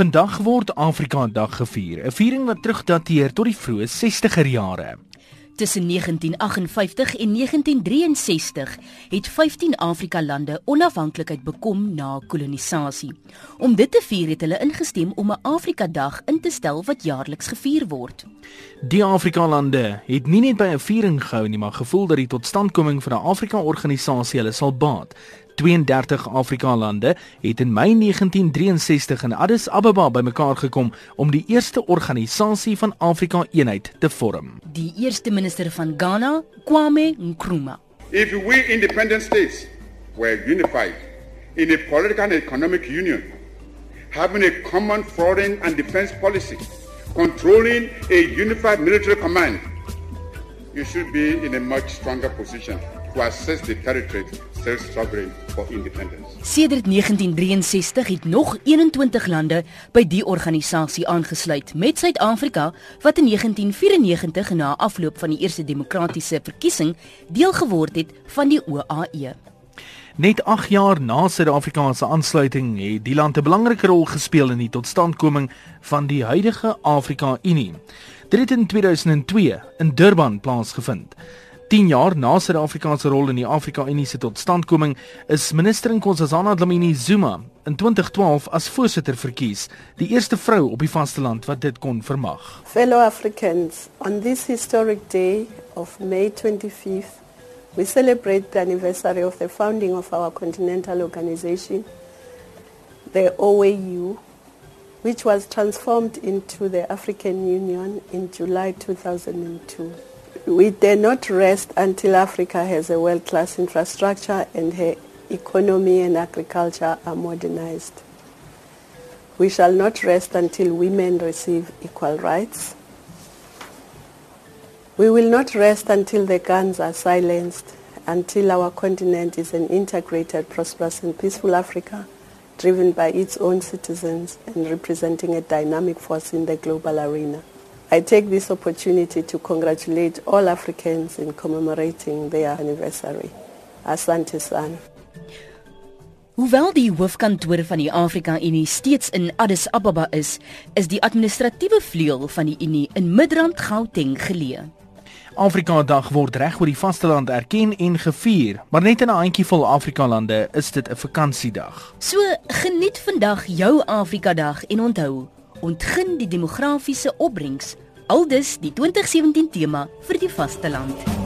Vandag word Afrika Dag gevier, 'n viering wat terugdateer tot die vroeë 60er jare. Tussen 1958 en 1963 het 15 Afrika lande onafhanklikheid bekom na kolonisasie. Om dit te vier het hulle ingestem om 'n Afrika Dag in te stel wat jaarliks gevier word. Die Afrika lande het nie net by 'n viering gehou nie, maar gevoel dat die totstandkoming van 'n Afrika organisasie hulle sal baat. 32 Afrika lande het in Mei 1963 in Addis Ababa bymekaar gekom om die eerste organisasie van Afrika eenheid te vorm. Die eerste minister van Ghana, Kwame Nkrumah. If we independent states were unified in a political and economic union, having a common foreign and defense policy, controlling a unified military command, you should be in a much stronger position to assess the territory still struggling for independence. Sedert 1963 het nog 21 lande by die organisasie aangesluit met Suid-Afrika wat in 1994 na afloop van die eerste demokratiese verkiesing deel geword het van die OAE. Net 8 jaar na Suid-Afrika se aansluiting het die land 'n belangrike rol gespeel in die totstandkoming van die huidige Afrika Unie. Dit het in 2002 in Durban plaasgevind. 10 jaar na Suid-Afrika se rol in die Afrika Unie se totstandkoming is minister Nkosazana Dlamini Zuma in 2012 as voorsitter verkies, die eerste vrou op die vasteland wat dit kon vermag. Fellow Africans, on this historic day of May 25th, we celebrate the anniversary of the founding of our continental organization, the OAU, which was transformed into the African Union in July 2002. We dare not rest until Africa has a world-class infrastructure and her economy and agriculture are modernized. We shall not rest until women receive equal rights. We will not rest until the guns are silenced, until our continent is an integrated, prosperous and peaceful Africa, driven by its own citizens and representing a dynamic force in the global arena. I take this opportunity to congratulate all Africans in commemorating their anniversary. Asante sana. Hoewel die hoofkantoor van die Afrika Unie steeds in Addis Ababa is, is die administratiewe vleuel van die Unie in Midrand Gauteng geleë. Afrika Dag word reg oor die vasteland erken en gevier, maar net in 'n handjievol Afrika lande is dit 'n vakansiedag. So geniet vandag jou Afrika Dag en onthou, ontgin die demografiese opbrengs aldus die 2017 tema vir die vasteland